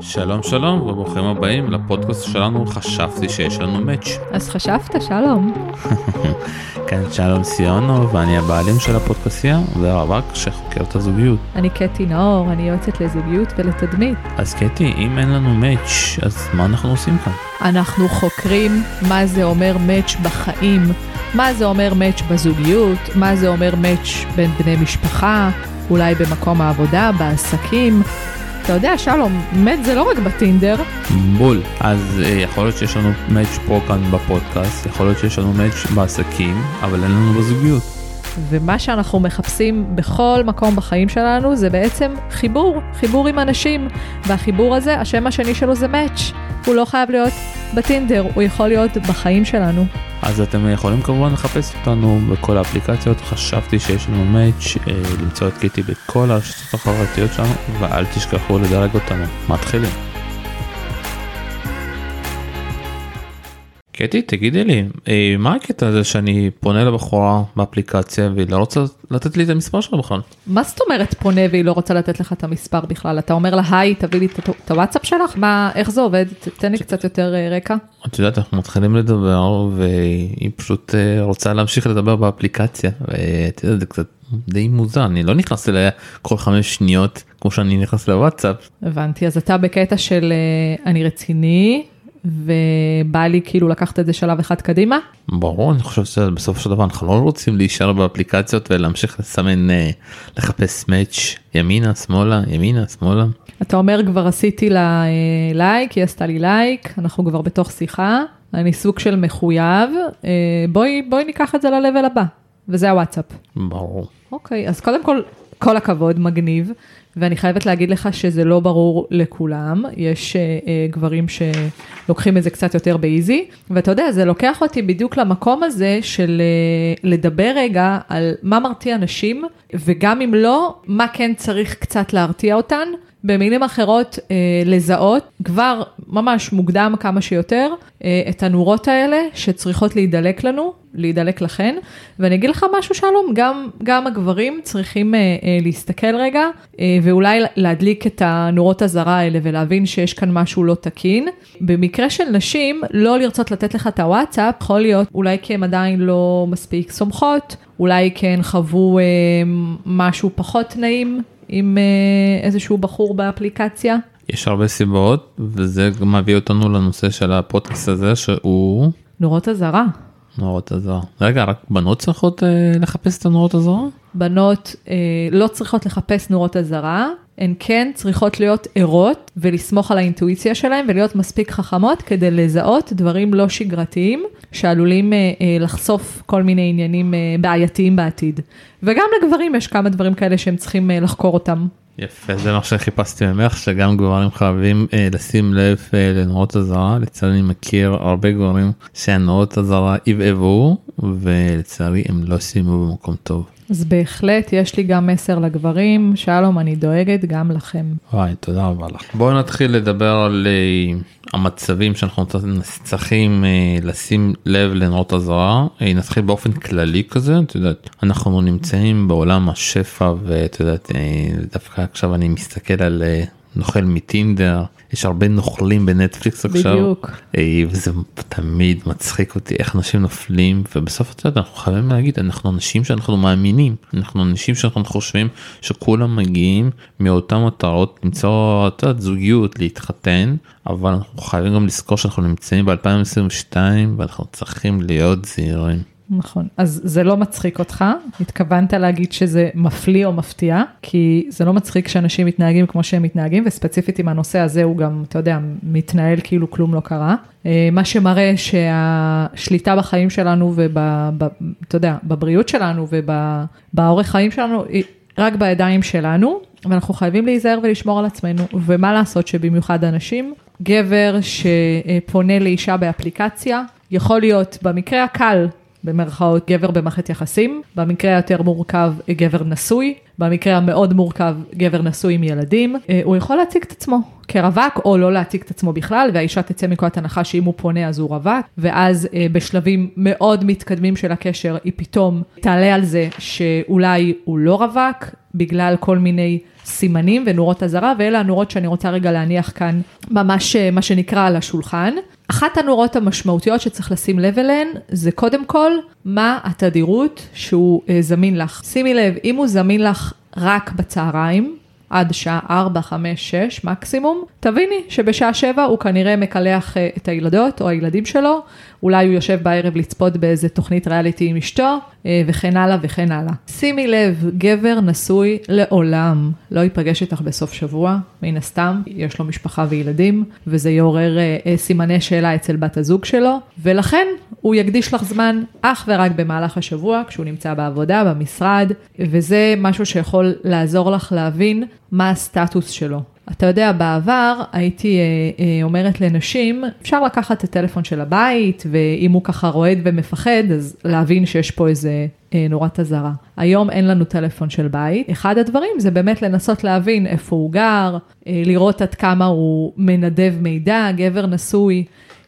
שלום שלום וברוכים הבאים לפודקאסט שלנו חשבתי שיש לנו מאץ'. אז חשבת, שלום. כן, שלום סיונו ואני הבעלים של הפודקאסיה ורווק שחוקר את הזוגיות. אני קטי נאור, אני יועצת לזוגיות ולתדמית. אז קטי, אם אין לנו מאץ', אז מה אנחנו עושים כאן? אנחנו חוקרים מה זה אומר מאץ' בחיים, מה זה אומר מאץ' בזוגיות, מה זה אומר מאץ' בין בני משפחה, אולי במקום העבודה, בעסקים. אתה יודע, שלום, מאץ' זה לא רק בטינדר. בול. אז אה, יכול להיות שיש לנו מאץ' פה כאן בפודקאסט, יכול להיות שיש לנו מאץ' בעסקים, אבל אין לנו בזוגיות. ומה שאנחנו מחפשים בכל מקום בחיים שלנו זה בעצם חיבור, חיבור עם אנשים. והחיבור הזה, השם השני שלו זה מאץ'. הוא לא חייב להיות בטינדר, הוא יכול להיות בחיים שלנו. אז אתם יכולים כמובן לחפש אותנו בכל האפליקציות, חשבתי שיש לנו מאץ', אה, למצוא את קיטי בכל הרשתות החברתיות שלנו, ואל תשכחו לדרג אותנו. מתחילים. קטי, תגידי לי, אה, מה הקטע הזה שאני פונה לבחורה באפליקציה והיא לא רוצה לתת לי את המספר שלה בכלל? מה זאת אומרת פונה והיא לא רוצה לתת לך את המספר בכלל? אתה אומר לה, היי, תביא לי את- הוואטסאפ שלך? מה, איך זה עובד? תן לי קצת יותר אה, רקע. את יודעת, אנחנו מתחילים לדבר והיא פשוט אה, רוצה להמשיך לדבר באפליקציה, ואת יודעת, זה קצת די מוזר, אני לא נכנס אליה כל חמש שניות כמו שאני נכנס לוואטסאפ. הבנתי, אז אתה בקטע של אני רציני, ובא לי כאילו לקחת את זה שלב אחד קדימה? ברור, אני חושב שבסופו של דבר אנחנו לא רוצים להישאר באפליקציות ולהמשיך לסמן, אה, לחפש מאץ' ימינה, שמאלה, ימינה, שמאלה. אתה אומר, כבר עשיתי לה אה, לייק, היא עשתה לי לייק, אנחנו כבר בתוך שיחה, אני סוג של מחויב, אה, בואי, בואי ניקח את זה ל-level הבא, וזה הוואטסאפ. ברור. אוקיי, אז קודם כל, כל הכבוד, מגניב, ואני חייבת להגיד לך שזה לא ברור לכולם, יש אה, אה, גברים שלוקחים את זה קצת יותר באיזי, ואתה יודע, זה לוקח אותי בדיוק למקום הזה של אה, לדבר רגע על מה מרתיע נשים, וגם אם לא, מה כן צריך קצת להרתיע אותן. במילים אחרות, אה, לזהות כבר ממש מוקדם כמה שיותר אה, את הנורות האלה שצריכות להידלק לנו, להידלק לכן. ואני אגיד לך משהו שלום, גם, גם הגברים צריכים אה, אה, להסתכל רגע אה, ואולי להדליק את הנורות אזהרה האלה ולהבין שיש כאן משהו לא תקין. במקרה של נשים, לא לרצות לתת לך את הוואטסאפ, יכול להיות אולי כי הן עדיין לא מספיק סומכות, אולי כי הן חוו אה, משהו פחות נעים. עם אה, איזשהו בחור באפליקציה. יש הרבה סיבות וזה גם מביא אותנו לנושא של הפודקאסט הזה שהוא נורות אזהרה. נורות אזהרה. רגע, רק בנות צריכות אה, לחפש את הנורות אזהרה? בנות אה, לא צריכות לחפש נורות אזהרה, הן כן צריכות להיות ערות ולסמוך על האינטואיציה שלהן ולהיות מספיק חכמות כדי לזהות דברים לא שגרתיים שעלולים אה, אה, לחשוף כל מיני עניינים אה, בעייתיים בעתיד. וגם לגברים יש כמה דברים כאלה שהם צריכים אה, לחקור אותם. יפה, זה מה שחיפשתי ממך, שגם גברים חייבים אה, לשים לב אה, לנורות אזהרה. לצערי אני מכיר הרבה גברים שהנורות אזהרה עבעבו, ולצערי הם לא סיימו במקום טוב. אז בהחלט יש לי גם מסר לגברים, שלום, אני דואגת גם לכם. וואי, תודה רבה לך. בואו נתחיל לדבר על אה, המצבים שאנחנו צריכים אה, לשים לב לנורות אזהרה. נתחיל באופן כללי כזה, את יודעת, אנחנו נמצאים בעולם השפע, ואת יודעת, אה, דווקא עכשיו אני מסתכל על אה, נוכל מטינדר. יש הרבה נוכלים בנטפליקס עכשיו, בדיוק. אה, וזה תמיד מצחיק אותי איך אנשים נופלים ובסוף את יודעת אנחנו חייבים להגיד אנחנו אנשים שאנחנו מאמינים אנחנו אנשים שאנחנו חושבים שכולם מגיעים מאותן מטרות למצוא את יודעת, זוגיות להתחתן אבל אנחנו חייבים גם לזכור שאנחנו נמצאים ב-2022 ואנחנו צריכים להיות זהירים. נכון, אז זה לא מצחיק אותך, התכוונת להגיד שזה מפליא או מפתיע, כי זה לא מצחיק שאנשים מתנהגים כמו שהם מתנהגים, וספציפית עם הנושא הזה הוא גם, אתה יודע, מתנהל כאילו כלום לא קרה. אה, מה שמראה שהשליטה בחיים שלנו וב... ב- אתה יודע, בבריאות שלנו ובאורך חיים שלנו, היא רק בידיים שלנו, ואנחנו חייבים להיזהר ולשמור על עצמנו, ומה לעשות שבמיוחד אנשים, גבר שפונה לאישה באפליקציה, יכול להיות במקרה הקל במרכאות גבר במערכת יחסים, במקרה היותר מורכב גבר נשוי, במקרה המאוד מורכב גבר נשוי עם ילדים, אה, הוא יכול להציג את עצמו כרווק, או לא להציג את עצמו בכלל, והאישה תצא מנקודת הנחה שאם הוא פונה אז הוא רווק, ואז אה, בשלבים מאוד מתקדמים של הקשר, היא פתאום תעלה על זה שאולי הוא לא רווק, בגלל כל מיני סימנים ונורות אזהרה, ואלה הנורות שאני רוצה רגע להניח כאן, ממש אה, מה שנקרא על השולחן. אחת הנורות המשמעותיות שצריך לשים לב אליהן, זה קודם כל, מה התדירות שהוא אה, זמין לך. שימי לב, אם הוא זמין לך רק בצהריים, עד שעה 4, 5, 6 מקסימום, תביני שבשעה 7 הוא כנראה מקלח אה, את הילדות או הילדים שלו, אולי הוא יושב בערב לצפות באיזה תוכנית ריאליטי עם אשתו, וכן הלאה וכן הלאה. שימי לב, גבר נשוי לעולם לא ייפגש איתך בסוף שבוע, מן הסתם, יש לו משפחה וילדים, וזה יעורר אה, סימני שאלה אצל בת הזוג שלו, ולכן הוא יקדיש לך זמן אך ורק במהלך השבוע, כשהוא נמצא בעבודה, במשרד, וזה משהו שיכול לעזור לך להבין מה הסטטוס שלו. אתה יודע, בעבר הייתי אה, אה, אומרת לנשים, אפשר לקחת את הטלפון של הבית, ואם הוא ככה רועד ומפחד, אז להבין שיש פה איזה אה, נורת אזהרה. היום אין לנו טלפון של בית. אחד הדברים זה באמת לנסות להבין איפה הוא גר, לראות עד כמה הוא מנדב מידע, גבר נשוי.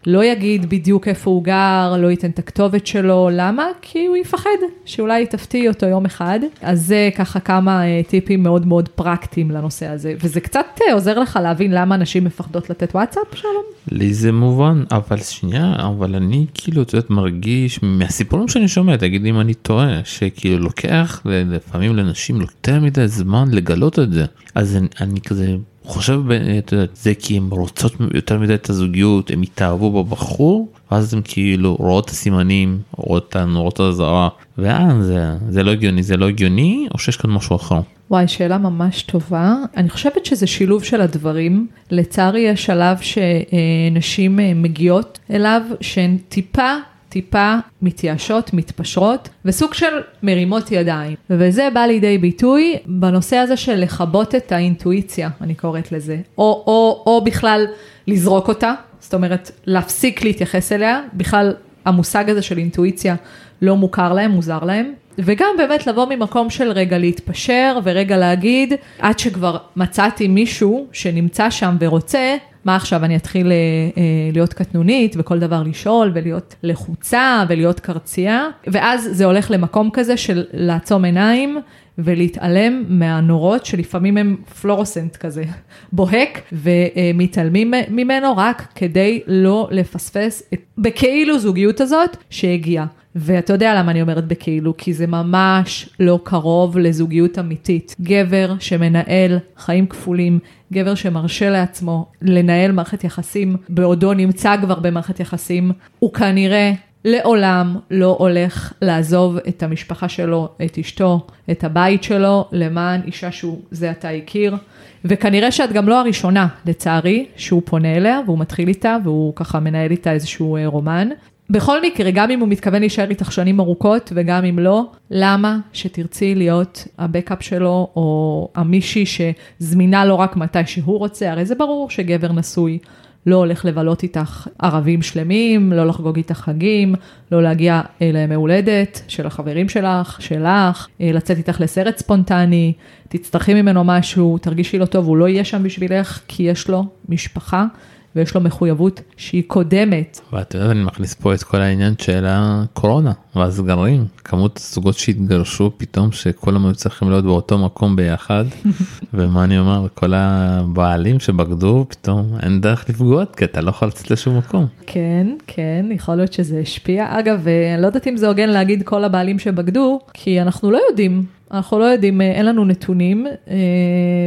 לא יגיד בדיוק איפה הוא גר, לא ייתן את הכתובת שלו, למה? כי הוא יפחד שאולי תפתיעי אותו יום אחד. אז זה ככה כמה אה, טיפים מאוד מאוד פרקטיים לנושא הזה, וזה קצת אה, עוזר לך להבין למה נשים מפחדות לתת וואטסאפ, שלום? לי זה מובן, אבל שנייה, אבל אני כאילו, את יודעת, מרגיש מהסיפורים שאני שומע, תגיד אם אני טועה, שכאילו לוקח לפעמים לנשים יותר מדי זמן לגלות את זה. אז אני, אני כזה חושב, את יודעת, זה כי הן רוצות יותר מדי את הזוגיות, הם התאהבו בבחור, ואז הן כאילו רואות את הסימנים, רואות את הנורות האזהרה, ואז זה, זה לא הגיוני, זה לא הגיוני, או שיש כאן משהו אחר. וואי, שאלה ממש טובה. אני חושבת שזה שילוב של הדברים. לצערי יש שלב שנשים אה, מגיעות אליו שהן טיפה טיפה מתייאשות, מתפשרות, וסוג של מרימות ידיים. וזה בא לידי ביטוי בנושא הזה של לכבות את האינטואיציה, אני קוראת לזה. או, או, או בכלל לזרוק אותה, זאת אומרת, להפסיק להתייחס אליה, בכלל המושג הזה של אינטואיציה לא מוכר להם, מוזר להם. וגם באמת לבוא ממקום של רגע להתפשר ורגע להגיד, עד שכבר מצאתי מישהו שנמצא שם ורוצה, מה עכשיו, אני אתחיל אה, אה, להיות קטנונית וכל דבר לשאול ולהיות לחוצה ולהיות קרצייה, ואז זה הולך למקום כזה של לעצום עיניים ולהתעלם מהנורות שלפעמים הם פלורוסנט כזה, בוהק ומתעלמים ממנו רק כדי לא לפספס את בכאילו זוגיות הזאת שהגיעה. ואתה יודע למה אני אומרת בכאילו, כי זה ממש לא קרוב לזוגיות אמיתית. גבר שמנהל חיים כפולים, גבר שמרשה לעצמו לנהל מערכת יחסים בעודו נמצא כבר במערכת יחסים, הוא כנראה לעולם לא הולך לעזוב את המשפחה שלו, את אשתו, את הבית שלו, למען אישה שהוא זה עתה הכיר. וכנראה שאת גם לא הראשונה, לצערי, שהוא פונה אליה והוא מתחיל איתה והוא ככה מנהל איתה איזשהו אה, רומן. בכל מקרה, גם אם הוא מתכוון להישאר איתך שנים ארוכות וגם אם לא, למה שתרצי להיות הבקאפ שלו או המישהי שזמינה לו רק מתי שהוא רוצה? הרי זה ברור שגבר נשוי לא הולך לבלות איתך ערבים שלמים, לא לחגוג איתך חגים, לא להגיע לימי הולדת של החברים שלך, שלך, לצאת איתך לסרט ספונטני, תצטרכי ממנו משהו, תרגישי לא טוב, הוא לא יהיה שם בשבילך כי יש לו משפחה. ויש לו מחויבות שהיא קודמת. ואת יודעת, אני מכניס פה את כל העניין של הקורונה והסגרים, כמות הזוגות שהתגרשו פתאום שכולם היו צריכים להיות באותו מקום ביחד, ומה אני אומר, כל הבעלים שבגדו פתאום אין דרך לפגוע כי אתה לא יכול לצאת לשום מקום. כן, כן, יכול להיות שזה השפיע. אגב, אה, אני לא יודעת אם זה הוגן להגיד כל הבעלים שבגדו, כי אנחנו לא יודעים אנחנו לא יודעים, אה, אין לנו נתונים, אה,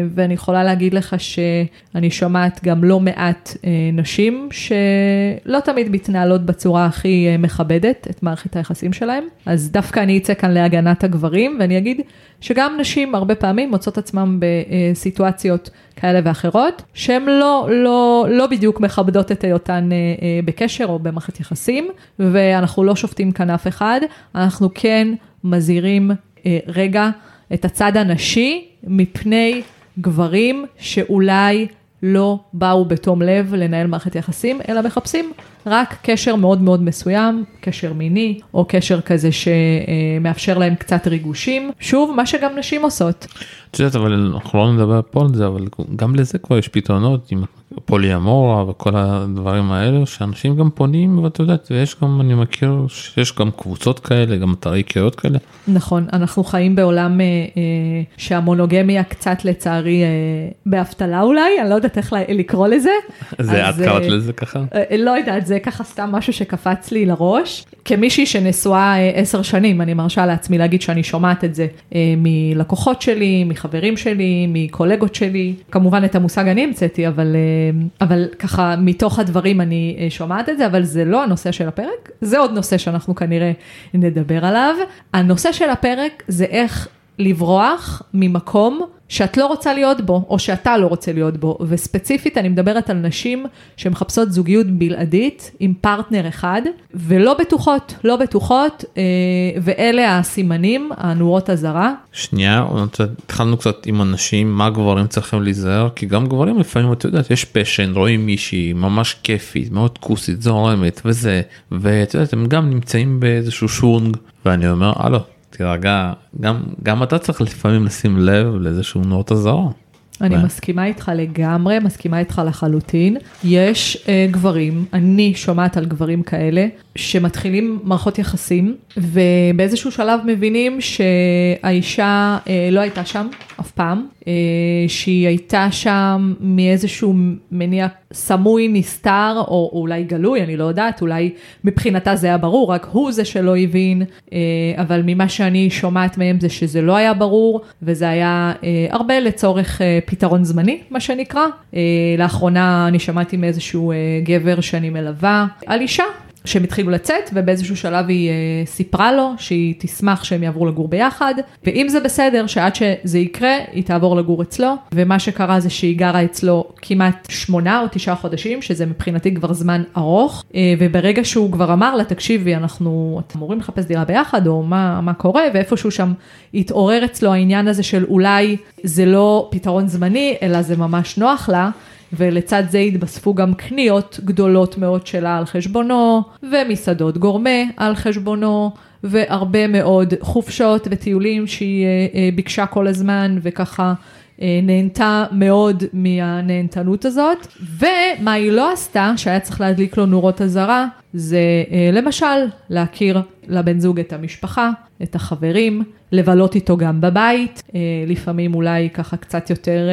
ואני יכולה להגיד לך שאני שומעת גם לא מעט אה, נשים שלא תמיד מתנהלות בצורה הכי מכבדת את מערכת היחסים שלהם, אז דווקא אני אצא כאן להגנת הגברים, ואני אגיד שגם נשים הרבה פעמים מוצאות עצמם בסיטואציות כאלה ואחרות, שהן לא, לא, לא בדיוק מכבדות את היותן בקשר או במערכת יחסים, ואנחנו לא שופטים כאן אף אחד, אנחנו כן מזהירים רגע את הצד הנשי מפני גברים שאולי לא באו בתום לב לנהל מערכת יחסים, אלא מחפשים רק קשר מאוד מאוד מסוים, קשר מיני, או קשר כזה שמאפשר להם קצת ריגושים. שוב, מה שגם נשים עושות. את יודעת, אבל אנחנו לא נדבר פה על זה, אבל גם לזה כבר יש פתרונות עם פוליאמורה וכל הדברים האלה, שאנשים גם פונים, ואת יודעת, ויש גם, אני מכיר שיש גם קבוצות כאלה, גם אתרי קריאות כאלה. נכון, אנחנו חיים בעולם אה, אה, שהמונוגמיה קצת לצערי אה, באבטלה אולי, אני לא יודעת איך לקרוא לזה. זה את קראת לזה ככה? לא יודעת, זה ככה סתם משהו שקפץ לי לראש. כמישהי שנשואה עשר שנים, אני מרשה לעצמי להגיד שאני שומעת את זה מלקוחות שלי, מחברים שלי, מקולגות שלי. כמובן את המושג אני המצאתי, אבל, אבל ככה מתוך הדברים אני שומעת את זה, אבל זה לא הנושא של הפרק, זה עוד נושא שאנחנו כנראה נדבר עליו. הנושא של הפרק זה איך לברוח ממקום שאת לא רוצה להיות בו, או שאתה לא רוצה להיות בו, וספציפית אני מדברת על נשים שמחפשות זוגיות בלעדית עם פרטנר אחד, ולא בטוחות, לא בטוחות, אה, ואלה הסימנים, הנורות אזהרה. שנייה, התחלנו קצת עם אנשים, מה גברים צריכים להיזהר, כי גם גברים לפעמים, את יודעת, יש פשן, רואים מישהי ממש כיפית, מאוד כוסית, זורמת, וזה, ואת יודעת, הם גם נמצאים באיזשהו שונג, ואני אומר, הלו, תירגע, גם, גם אתה צריך לפעמים לשים לב לאיזשהו נורות אזהרה. אני מסכימה איתך לגמרי, מסכימה איתך לחלוטין. יש uh, גברים, אני שומעת על גברים כאלה, שמתחילים מערכות יחסים, ובאיזשהו שלב מבינים שהאישה uh, לא הייתה שם אף פעם, uh, שהיא הייתה שם מאיזשהו מניע סמוי, נסתר, או אולי גלוי, אני לא יודעת, אולי מבחינתה זה היה ברור, רק הוא זה שלא הבין, uh, אבל ממה שאני שומעת מהם זה שזה לא היה ברור, וזה היה uh, הרבה לצורך uh, פתרון זמני, מה שנקרא. Uh, לאחרונה אני שמעתי מאיזשהו uh, גבר שאני מלווה על אישה שהם התחילו לצאת ובאיזשהו שלב היא uh, סיפרה לו שהיא תשמח שהם יעברו לגור ביחד ואם זה בסדר שעד שזה יקרה היא תעבור לגור אצלו ומה שקרה זה שהיא גרה אצלו כמעט שמונה או תשעה חודשים שזה מבחינתי כבר זמן ארוך uh, וברגע שהוא כבר אמר לה תקשיבי אנחנו אמורים לחפש דירה ביחד או מה, מה קורה ואיפשהו שם התעורר אצלו העניין הזה של אולי זה לא פתרון זמני אלא זה ממש נוח לה. ולצד זה התווספו גם קניות גדולות מאוד שלה על חשבונו, ומסעדות גורמה על חשבונו, והרבה מאוד חופשות וטיולים שהיא אה, אה, ביקשה כל הזמן, וככה אה, נהנתה מאוד מהנהנתנות הזאת. ומה היא לא עשתה, שהיה צריך להדליק לו נורות אזהרה, זה למשל להכיר לבן זוג את המשפחה, את החברים, לבלות איתו גם בבית, לפעמים אולי ככה קצת יותר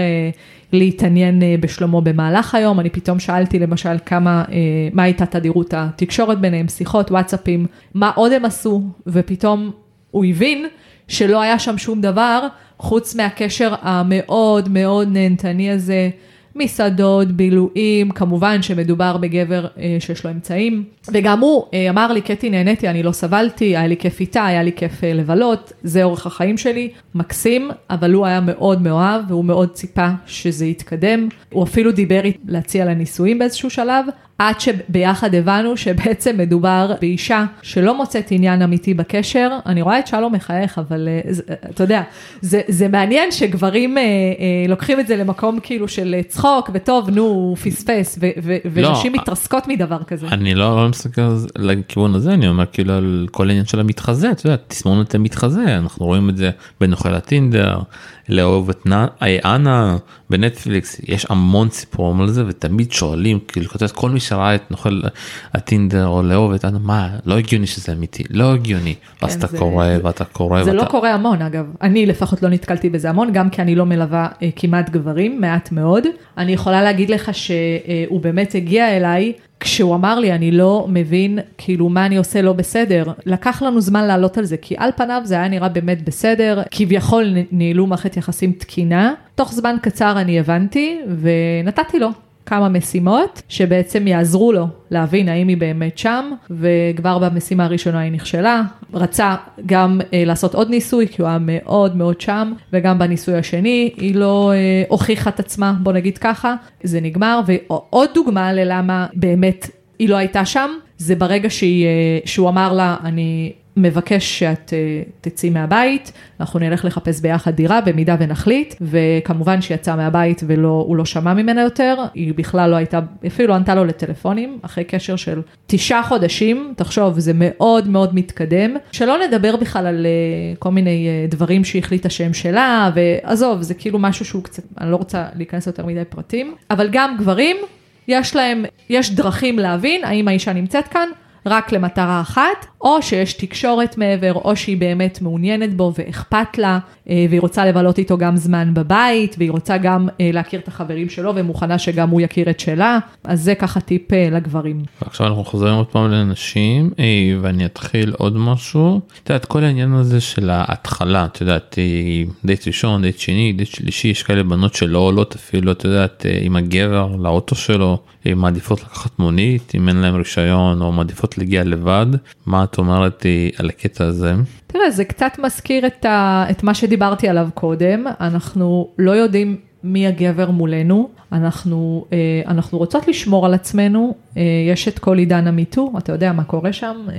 להתעניין אה, בשלומו במהלך היום. אני פתאום שאלתי למשל כמה, אה, מה הייתה תדירות התקשורת ביניהם, שיחות, וואטסאפים, מה עוד הם עשו, ופתאום הוא הבין שלא היה שם שום דבר חוץ מהקשר המאוד מאוד נהנתני הזה. מסעדות, בילויים, כמובן שמדובר בגבר אה, שיש לו אמצעים. וגם הוא אה, אמר לי, קטי, נהניתי, אני לא סבלתי, היה לי כיף איתה, היה לי כיף אה, לבלות, זה אורך החיים שלי, מקסים, אבל הוא היה מאוד מאוהב, והוא מאוד ציפה שזה יתקדם. הוא אפילו דיבר להציע לה נישואים באיזשהו שלב, עד שביחד הבנו שבעצם מדובר באישה שלא מוצאת עניין אמיתי בקשר. אני רואה את שלום מחייך, אבל אה, זה, אתה יודע, זה, זה מעניין שגברים אה, אה, לוקחים את זה למקום כאילו של צחוק, וטוב, נו, הוא פספס, ו, ו, לא, ונשים לא, מתרסקות מדבר כזה. אני לא מסתכל לכיוון הזה, אני אומר כאילו על כל העניין של המתחזה, אתה יודע, תסמונת המתחזה, אנחנו רואים את זה בנוכל הטינדר, לאהוב את אנה בנטפליקס יש המון סיפורים על זה ותמיד שואלים כאילו כותבת כל מי שראה את נוכל הטינדר או לאהוב את אנה מה לא הגיוני שזה אמיתי לא הגיוני. כן, אז אתה זה, קורא זה, ואתה קורא זה ואתה... לא קורה המון אגב. אני לפחות לא נתקלתי בזה המון גם כי אני לא מלווה אה, כמעט גברים מעט מאוד. אני יכולה להגיד לך שהוא באמת הגיע אליי כשהוא אמר לי, אני לא מבין כאילו מה אני עושה לא בסדר, לקח לנו זמן לעלות על זה, כי על פניו זה היה נראה באמת בסדר, כביכול ניהלו מערכת יחסים תקינה, תוך זמן קצר אני הבנתי ונתתי לו. כמה משימות שבעצם יעזרו לו להבין האם היא באמת שם, וכבר במשימה הראשונה היא נכשלה. רצה גם אה, לעשות עוד ניסוי, כי הוא היה מאוד מאוד שם, וגם בניסוי השני היא לא אה, הוכיחה את עצמה, בוא נגיד ככה, זה נגמר. ועוד דוגמה ללמה באמת היא לא הייתה שם, זה ברגע שהיא, אה, שהוא אמר לה, אני מבקש שאת אה, תצאי מהבית, אנחנו נלך לחפש ביחד דירה במידה ונחליט, וכמובן שהיא יצאה מהבית והוא לא שמע ממנה יותר, היא בכלל לא הייתה, אפילו ענתה לו לטלפונים, אחרי קשר של תשעה חודשים, תחשוב, זה מאוד מאוד מתקדם, שלא נדבר בכלל על אה, כל מיני אה, דברים שהיא החליטה שהם שלה, ועזוב, זה כאילו משהו שהוא קצת, אני לא רוצה להיכנס יותר מדי פרטים, אבל גם גברים, יש להם, יש דרכים להבין האם האישה נמצאת כאן. רק למטרה אחת, או שיש תקשורת מעבר, או שהיא באמת מעוניינת בו ואכפת לה, אה, והיא רוצה לבלות איתו גם זמן בבית, והיא רוצה גם אה, להכיר את החברים שלו, ומוכנה שגם הוא יכיר את שלה, אז זה ככה טיפ אה, לגברים. עכשיו אנחנו חוזרים עוד פעם לנשים, ואני אתחיל עוד משהו. את יודעת, כל העניין הזה של ההתחלה, את יודעת, דייט ראשון, דייט שני, דייט שלישי, יש כאלה בנות שלא עולות אפילו, את יודעת, עם הגבר לאוטו שלו, מעדיפות לקחת מונית, אם אין להם רישיון, או מעדיפות להגיע לבד. מה את אומרת על הקטע הזה? תראה, זה קצת מזכיר את, ה, את מה שדיברתי עליו קודם, אנחנו לא יודעים מי הגבר מולנו, אנחנו, אה, אנחנו רוצות לשמור על עצמנו, אה, יש את כל עידן המיטו, אתה יודע מה קורה שם, אה,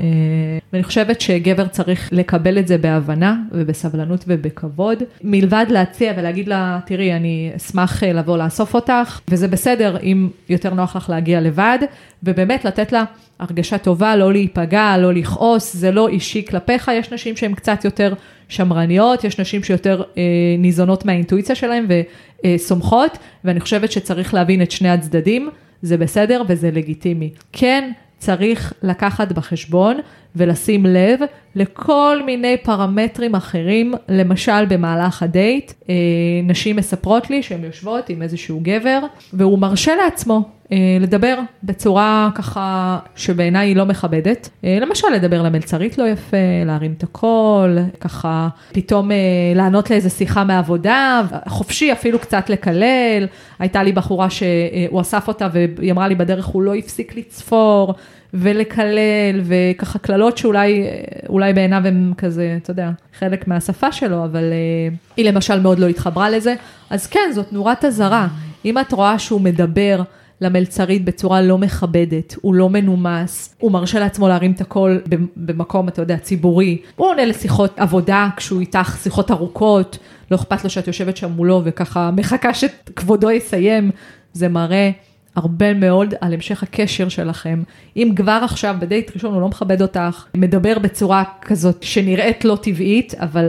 ואני חושבת שגבר צריך לקבל את זה בהבנה ובסבלנות ובכבוד, מלבד להציע ולהגיד לה, תראי, אני אשמח לבוא לאסוף אותך, וזה בסדר אם יותר נוח לך להגיע לבד, ובאמת לתת לה הרגשה טובה, לא להיפגע, לא לכעוס, זה לא אישי כלפיך, יש נשים שהן קצת יותר שמרניות, יש נשים שיותר ניזונות מהאינטואיציה שלהן וסומכות, ואני חושבת שצריך להבין את שני הצדדים, זה בסדר וזה לגיטימי. כן, צריך לקחת בחשבון ולשים לב לכל מיני פרמטרים אחרים, למשל במהלך הדייט, אה, נשים מספרות לי שהן יושבות עם איזשהו גבר, והוא מרשה לעצמו אה, לדבר בצורה ככה שבעיניי היא לא מכבדת. אה, למשל לדבר למלצרית לא יפה, להרים את הקול, ככה פתאום לענות לאיזה שיחה מעבודה, חופשי אפילו קצת לקלל. הייתה לי בחורה שהוא אסף אותה והיא אמרה לי בדרך הוא לא הפסיק לצפור. ולקלל, וככה קללות שאולי בעיניו הם כזה, אתה יודע, חלק מהשפה שלו, אבל uh, היא למשל מאוד לא התחברה לזה. אז כן, זאת נורת אזהרה. אם את רואה שהוא מדבר למלצרית בצורה לא מכבדת, הוא לא מנומס, הוא מרשה לעצמו להרים את הקול במקום, אתה יודע, ציבורי, הוא עונה לשיחות עבודה כשהוא איתך, שיחות ארוכות, לא אכפת לו שאת יושבת שם מולו וככה מחכה שכבודו יסיים, זה מראה הרבה מאוד על המשך הקשר שלכם. אם כבר עכשיו בדייט ראשון הוא לא מכבד אותך, מדבר בצורה כזאת שנראית לא טבעית, אבל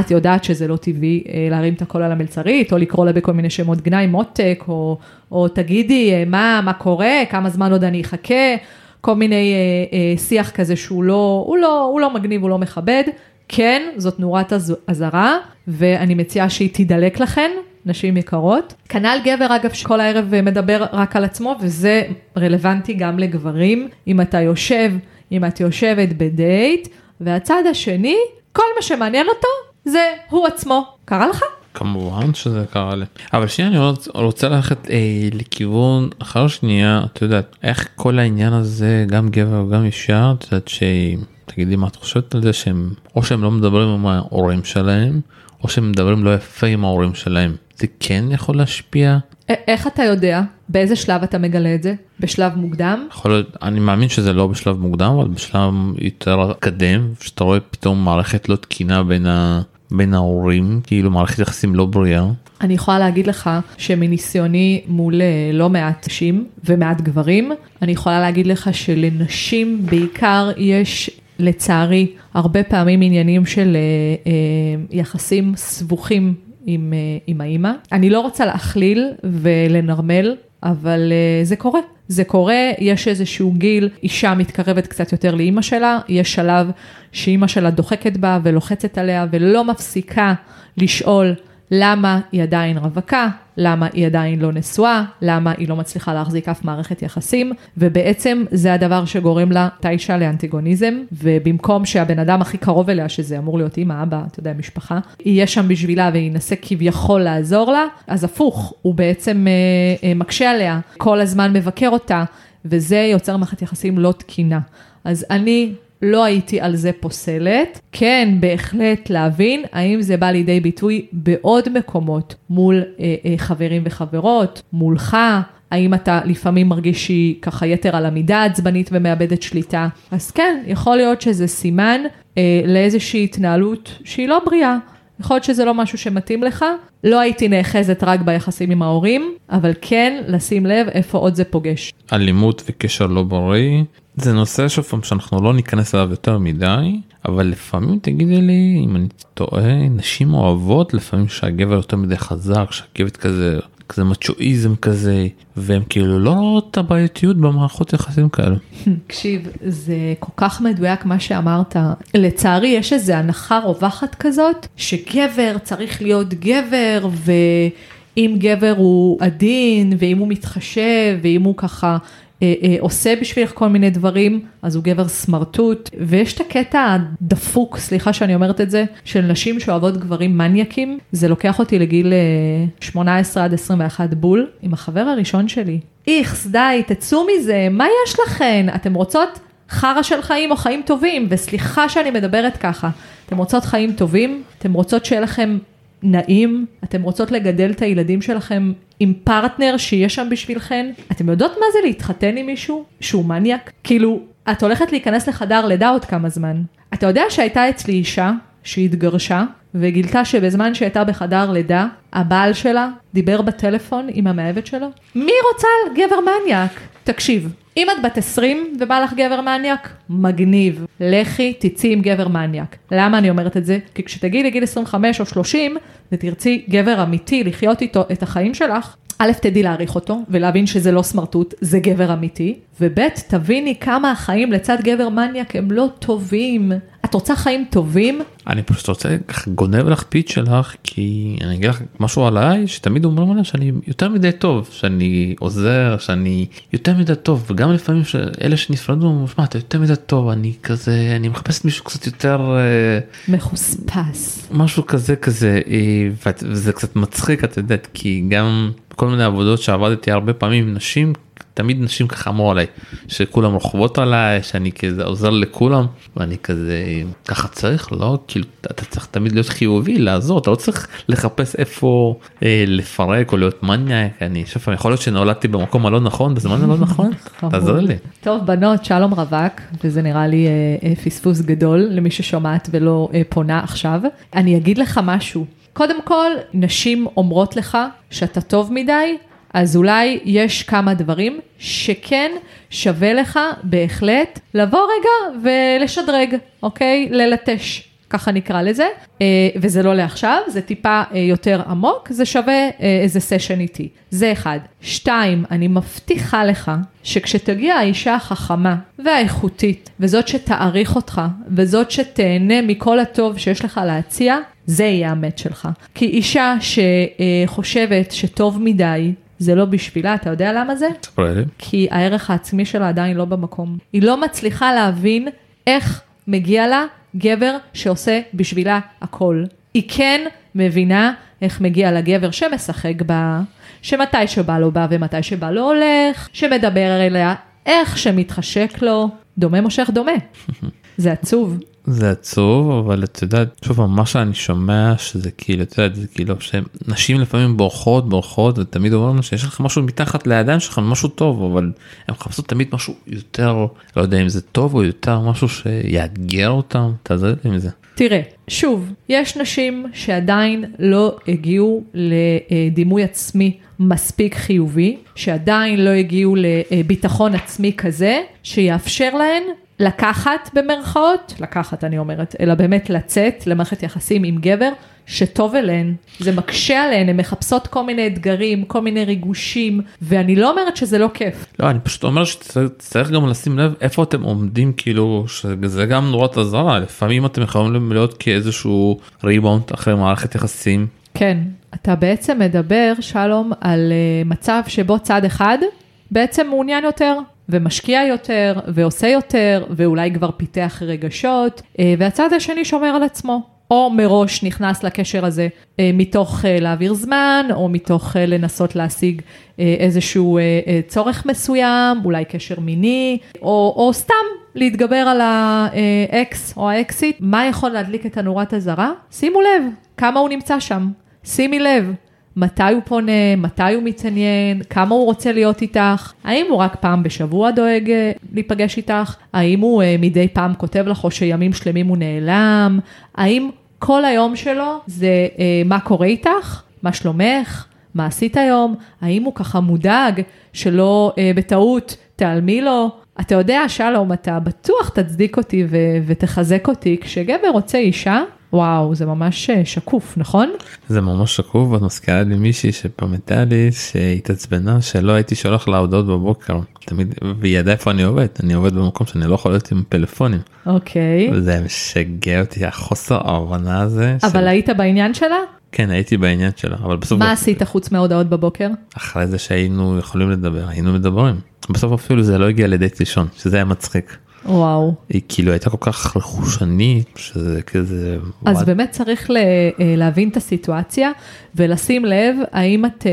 את יודעת שזה לא טבעי אה, להרים את הקול על המלצרית, או לקרוא לה בכל מיני שמות גנאי, מותק, או, או תגידי אה, מה, מה קורה, כמה זמן עוד אני אחכה, כל מיני אה, אה, שיח כזה שהוא לא, הוא לא, הוא לא מגניב, הוא לא מכבד. כן, זאת נורת אזהרה, ואני מציעה שהיא תידלק לכן, נשים יקרות. כנ"ל גבר אגב שכל הערב מדבר רק על עצמו וזה רלוונטי גם לגברים. אם אתה יושב, אם את יושבת בדייט והצד השני, כל מה שמעניין אותו זה הוא עצמו. קרה לך? כמובן שזה קרה לי אבל שנייה אני רוצה, רוצה ללכת אה, לכיוון אחר שנייה את יודעת איך כל העניין הזה גם גבר וגם אישה את יודעת שתגידי מה את חושבת על זה שהם או שהם לא מדברים עם ההורים שלהם או שהם מדברים לא יפה עם ההורים שלהם זה כן יכול להשפיע? איך אתה יודע? באיזה שלב אתה מגלה את זה? בשלב מוקדם? יכול להיות, אני מאמין שזה לא בשלב מוקדם, אבל בשלב יותר קדם, שאתה רואה פתאום מערכת לא תקינה בין, ה, בין ההורים, כאילו מערכת יחסים לא בריאה. אני יכולה להגיד לך שמניסיוני מול אה, לא מעט נשים ומעט גברים, אני יכולה להגיד לך שלנשים בעיקר יש לצערי הרבה פעמים עניינים של אה, אה, יחסים סבוכים עם, אה, עם האימא. אני לא רוצה להכליל ולנרמל, אבל אה, זה קורה. זה קורה, יש איזשהו גיל, אישה מתקרבת קצת יותר לאימא שלה, יש שלב שאימא שלה דוחקת בה ולוחצת עליה ולא מפסיקה לשאול למה היא עדיין רווקה, למה היא עדיין לא נשואה, למה היא לא מצליחה להחזיק אף מערכת יחסים, ובעצם זה הדבר שגורם לה תאישה לאנטיגוניזם, ובמקום שהבן אדם הכי קרוב אליה, שזה אמור להיות אימא, אבא, אתה יודע, משפחה, יהיה שם בשבילה וינסה כביכול לעזור לה, אז הפוך, הוא בעצם אה, אה, מקשה עליה, כל הזמן מבקר אותה, וזה יוצר מערכת יחסים לא תקינה. אז אני לא הייתי על זה פוסלת. כן, בהחלט להבין האם זה בא לידי ביטוי בעוד מקומות, מול אה, אה, חברים וחברות, מולך, האם אתה לפעמים מרגיש שהיא ככה יתר על המידה עצבנית ומאבדת שליטה? אז כן, יכול להיות שזה סימן אה, לאיזושהי התנהלות שהיא לא בריאה. יכול להיות שזה לא משהו שמתאים לך, לא הייתי נאחזת רק ביחסים עם ההורים, אבל כן לשים לב איפה עוד זה פוגש. אלימות וקשר לא בריא זה נושא שוב שאנחנו לא ניכנס אליו יותר מדי אבל לפעמים תגידי לי אם אני טועה נשים אוהבות לפעמים שהגבר יותר מדי חזק שהגבר כזה כזה מצ'ואיזם כזה והם כאילו לא רואות את הבעייתיות במערכות יחסים כאלה. תקשיב זה כל כך מדויק מה שאמרת לצערי יש איזה הנחה רווחת כזאת שגבר צריך להיות גבר ואם גבר הוא עדין ואם הוא מתחשב ואם הוא ככה עושה בשבילך כל מיני דברים, אז הוא גבר סמרטוט, ויש את הקטע הדפוק, סליחה שאני אומרת את זה, של נשים שאוהבות גברים מניאקים, זה לוקח אותי לגיל 18 אה, עד 21 בול, עם החבר הראשון שלי. איכס, די, תצאו מזה, מה יש לכן? אתם רוצות חרא של חיים או חיים טובים, וסליחה שאני מדברת ככה, אתם רוצות חיים טובים, אתם רוצות שיהיה לכם נעים, אתם רוצות לגדל את הילדים שלכם עם פרטנר שיהיה שם בשבילכן, אתם יודעות מה זה להתחתן עם מישהו שהוא מניאק? כאילו, את הולכת להיכנס לחדר לידה עוד כמה זמן. אתה יודע שהייתה אצלי אישה שהתגרשה וגילתה שבזמן שהייתה בחדר לידה, הבעל שלה דיבר בטלפון עם המאהבת שלו? מי רוצה גבר מניאק? תקשיב, אם את בת 20 ובא לך גבר מניאק, מגניב. לכי, תצאי עם גבר מניאק. למה אני אומרת את זה? כי כשתגיעי לגיל 25 או 30 ותרצי גבר אמיתי לחיות איתו את החיים שלך, א', תדעי להעריך אותו ולהבין שזה לא סמרטוט, זה גבר אמיתי, וב', תביני כמה החיים לצד גבר מניאק הם לא טובים. את רוצה חיים טובים? אני פשוט רוצה גונב לך פיץ שלך כי אני אגיד לך משהו עליי שתמיד אומרים עליי שאני יותר מדי טוב שאני עוזר שאני יותר מדי טוב וגם לפעמים אלה שנפרדו שמע אתה יותר מדי טוב אני כזה אני מחפש מישהו קצת יותר אה, מחוספס משהו כזה כזה אה, וזה קצת מצחיק את יודעת כי גם כל מיני עבודות שעבדתי הרבה פעמים נשים תמיד נשים ככה אמרו עליי שכולם רוכבות עליי שאני כזה עוזר לכולם ואני כזה ככה צריך? לא כאילו אתה צריך תמיד להיות חיובי לעזור אתה לא צריך לחפש איפה אה, לפרק או להיות מניאק אני חושב יכול להיות שנולדתי במקום הלא נכון בזמן הלא נכון? תעזור לי. טוב בנות שלום רווק וזה נראה לי אה, אה, פספוס גדול למי ששומעת ולא אה, פונה עכשיו. אני אגיד לך משהו קודם כל נשים אומרות לך שאתה טוב מדי. אז אולי יש כמה דברים שכן שווה לך בהחלט לבוא רגע ולשדרג, אוקיי? ללטש. ככה נקרא לזה, אה, וזה לא לעכשיו, זה טיפה אה, יותר עמוק, זה שווה אה, איזה סשן איתי. זה אחד. שתיים, אני מבטיחה לך שכשתגיע האישה החכמה והאיכותית, וזאת שתעריך אותך, וזאת שתהנה מכל הטוב שיש לך להציע, זה יהיה המת שלך. כי אישה שחושבת שטוב מדי, זה לא בשבילה, אתה יודע למה זה? כי הערך העצמי שלה עדיין לא במקום. היא לא מצליחה להבין איך מגיע לה גבר שעושה בשבילה הכל. היא כן מבינה איך מגיע לה גבר שמשחק בה, שמתי שבא לו בא ומתי שבא לו הולך, שמדבר אליה איך שמתחשק לו, דומה מושך דומה. זה עצוב. זה עצוב אבל את יודעת שוב מה שאני שומע שזה כאילו את יודעת זה כאילו שנשים לפעמים בורחות בורחות ותמיד אומרים שיש לך משהו מתחת לידיים שלך משהו טוב אבל הם מחפשות תמיד משהו יותר לא יודע אם זה טוב או יותר משהו שיאתגר אותם תעזור לי עם זה. תראה שוב יש נשים שעדיין לא הגיעו לדימוי עצמי מספיק חיובי שעדיין לא הגיעו לביטחון עצמי כזה שיאפשר להן לקחת במרכאות, לקחת אני אומרת, אלא באמת לצאת למערכת יחסים עם גבר שטוב אליהן, זה מקשה עליהן, הן מחפשות כל מיני אתגרים, כל מיני ריגושים, ואני לא אומרת שזה לא כיף. לא, אני פשוט אומר שצריך גם לשים לב איפה אתם עומדים, כאילו, שזה גם נורת אזהרה, לפעמים אתם יכולים להיות כאיזשהו ריבאונד אחרי מערכת יחסים. כן, אתה בעצם מדבר, שלום, על uh, מצב שבו צד אחד בעצם מעוניין יותר ומשקיע יותר, ועושה יותר, ואולי כבר פיתח רגשות, אה, והצד השני שומר על עצמו. או מראש נכנס לקשר הזה אה, מתוך אה, להעביר זמן, או מתוך לנסות להשיג איזשהו צורך מסוים, אולי קשר מיני, או, או סתם להתגבר על האקס או האקסיט. מה יכול להדליק את הנורת הזרה? שימו לב, כמה הוא נמצא שם. שימי לב, מתי הוא פונה, מתי הוא מתעניין, כמה הוא רוצה להיות איתך, האם הוא רק פעם בשבוע דואג אה, להיפגש איתך, האם הוא אה, מדי פעם כותב לך או שימים שלמים הוא נעלם, האם כל היום שלו זה אה, מה קורה איתך, מה שלומך, מה עשית היום, האם הוא ככה מודאג שלא אה, בטעות תעלמי לו. אתה יודע, שלום, אתה בטוח תצדיק אותי ו- ותחזק אותי, כשגבר רוצה אישה, וואו, זה ממש אה, שקוף, נכון? זה ממש שקוף ואת מזכירה לי מישהי שפעם הייתה לי שהתעצבנה שלא הייתי שולח לה הודעות בבוקר תמיד והיא ידעה איפה אני עובד אני עובד במקום שאני לא יכול להיות עם פלאפונים אוקיי. וזה משגע אותי החוסר ההבנה הזה. אבל של... היית בעניין שלה? כן הייתי בעניין שלה אבל בסוף מה עשית חוץ מההודעות בבוקר? אחרי זה שהיינו יכולים לדבר היינו מדברים בסוף אפילו זה לא הגיע לידי לישון שזה היה מצחיק. וואו. היא כאילו הייתה כל כך רכושנית שזה כזה. אז וואט. באמת צריך ל- אה, להבין את הסיטואציה ולשים לב האם את,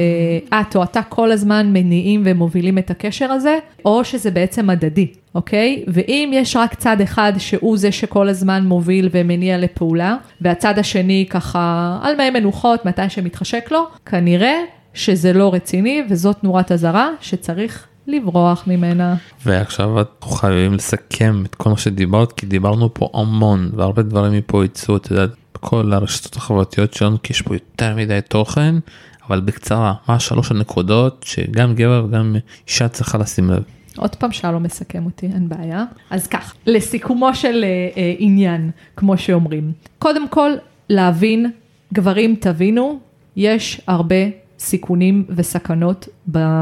אה, את או אתה כל הזמן מניעים ומובילים את הקשר הזה, או שזה בעצם הדדי, אוקיי? ואם יש רק צד אחד שהוא זה שכל הזמן מוביל ומניע לפעולה, והצד השני ככה על מי מנוחות מתי שמתחשק לו, כנראה שזה לא רציני וזאת נורת אזהרה שצריך לברוח ממנה. ועכשיו אנחנו חייבים לסכם את כל מה שדיברת כי דיברנו פה המון והרבה דברים מפה יצאו את יודעת בכל הרשתות החברתיות שלנו כי יש פה יותר מדי תוכן אבל בקצרה מה שלוש הנקודות שגם גבר וגם אישה צריכה לשים לב. עוד פעם שלום מסכם אותי, אין בעיה. אז כך, לסיכומו של אה, אה, עניין, כמו שאומרים. קודם כל, להבין, גברים תבינו, יש הרבה סיכונים וסכנות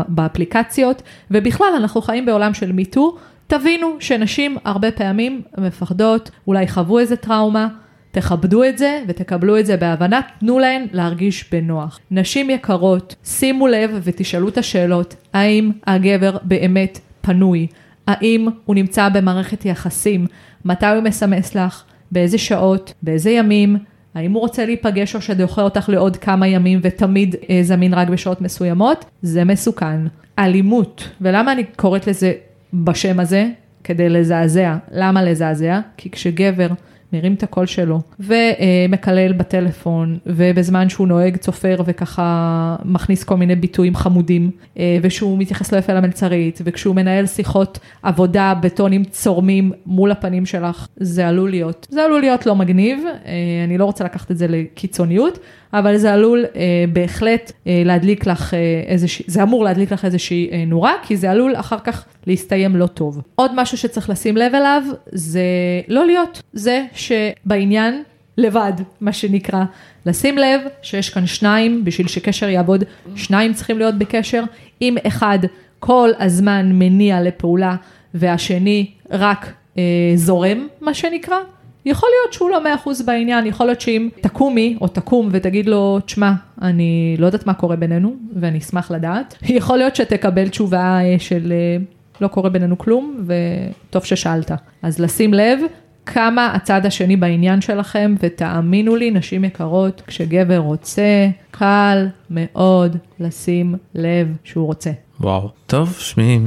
באפליקציות, ובכלל אנחנו חיים בעולם של מיטו, תבינו שנשים הרבה פעמים מפחדות, אולי חוו איזה טראומה. תכבדו את זה ותקבלו את זה בהבנה, תנו להן להרגיש בנוח. נשים יקרות, שימו לב ותשאלו את השאלות, האם הגבר באמת פנוי? האם הוא נמצא במערכת יחסים? מתי הוא מסמס לך? באיזה שעות? באיזה ימים? האם הוא רוצה להיפגש או שדוחה אותך לעוד כמה ימים ותמיד אה, זמין רק בשעות מסוימות? זה מסוכן. אלימות, ולמה אני קוראת לזה בשם הזה? כדי לזעזע. למה לזעזע? כי כשגבר מרים את הקול שלו ומקלל בטלפון ובזמן שהוא נוהג צופר וככה מכניס כל מיני ביטויים חמודים אה, ושהוא מתייחס לא יפה למלצרית וכשהוא מנהל שיחות עבודה בטונים צורמים מול הפנים שלך זה עלול להיות. זה עלול להיות לא מגניב אה, אני לא רוצה לקחת את זה לקיצוניות אבל זה עלול אה, בהחלט אה, להדליק לך אה, איזושהי, זה אמור להדליק לך איזושהי אה, נורה, כי זה עלול אחר כך להסתיים לא טוב. עוד משהו שצריך לשים לב אליו, זה לא להיות זה שבעניין לבד, מה שנקרא. לשים לב שיש כאן שניים, בשביל שקשר יעבוד, שניים צריכים להיות בקשר. אם אחד כל הזמן מניע לפעולה והשני רק אה, זורם, מה שנקרא, יכול להיות שהוא לא מאה אחוז בעניין, יכול להיות שאם תקומי או תקום ותגיד לו, תשמע, אני לא יודעת מה קורה בינינו, ואני אשמח לדעת, יכול להיות שתקבל תשובה אה, של אה, לא קורה בינינו כלום, וטוב ששאלת. אז לשים לב כמה הצד השני בעניין שלכם, ותאמינו לי, נשים יקרות, כשגבר רוצה, קל מאוד לשים לב שהוא רוצה. וואו טוב שמי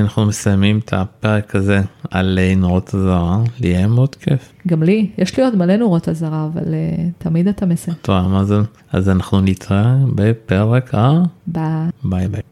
אנחנו מסיימים את הפרק הזה על אה, נורות אזהרה לי היה מאוד כיף. גם לי, יש לי עוד מלא נורות אזהרה, אבל uh, תמיד אתה מסיים. טוב אז אנחנו נתראה בפרק ה... ביי. ביי ביי.